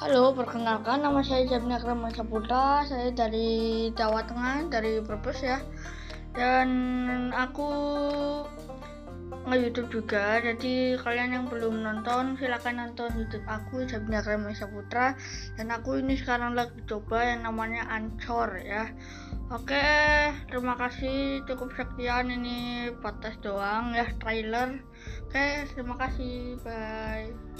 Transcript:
Halo, perkenalkan nama saya Jamni Akram Saputra. Saya dari Jawa Tengah, dari Brebes ya. Dan aku nge-youtube juga. Jadi kalian yang belum nonton, silahkan nonton youtube aku Jamni Akram Saputra. Dan aku ini sekarang lagi coba yang namanya Ancor ya. Oke, terima kasih. Cukup sekian ini podcast doang ya, trailer. Oke, terima kasih. Bye.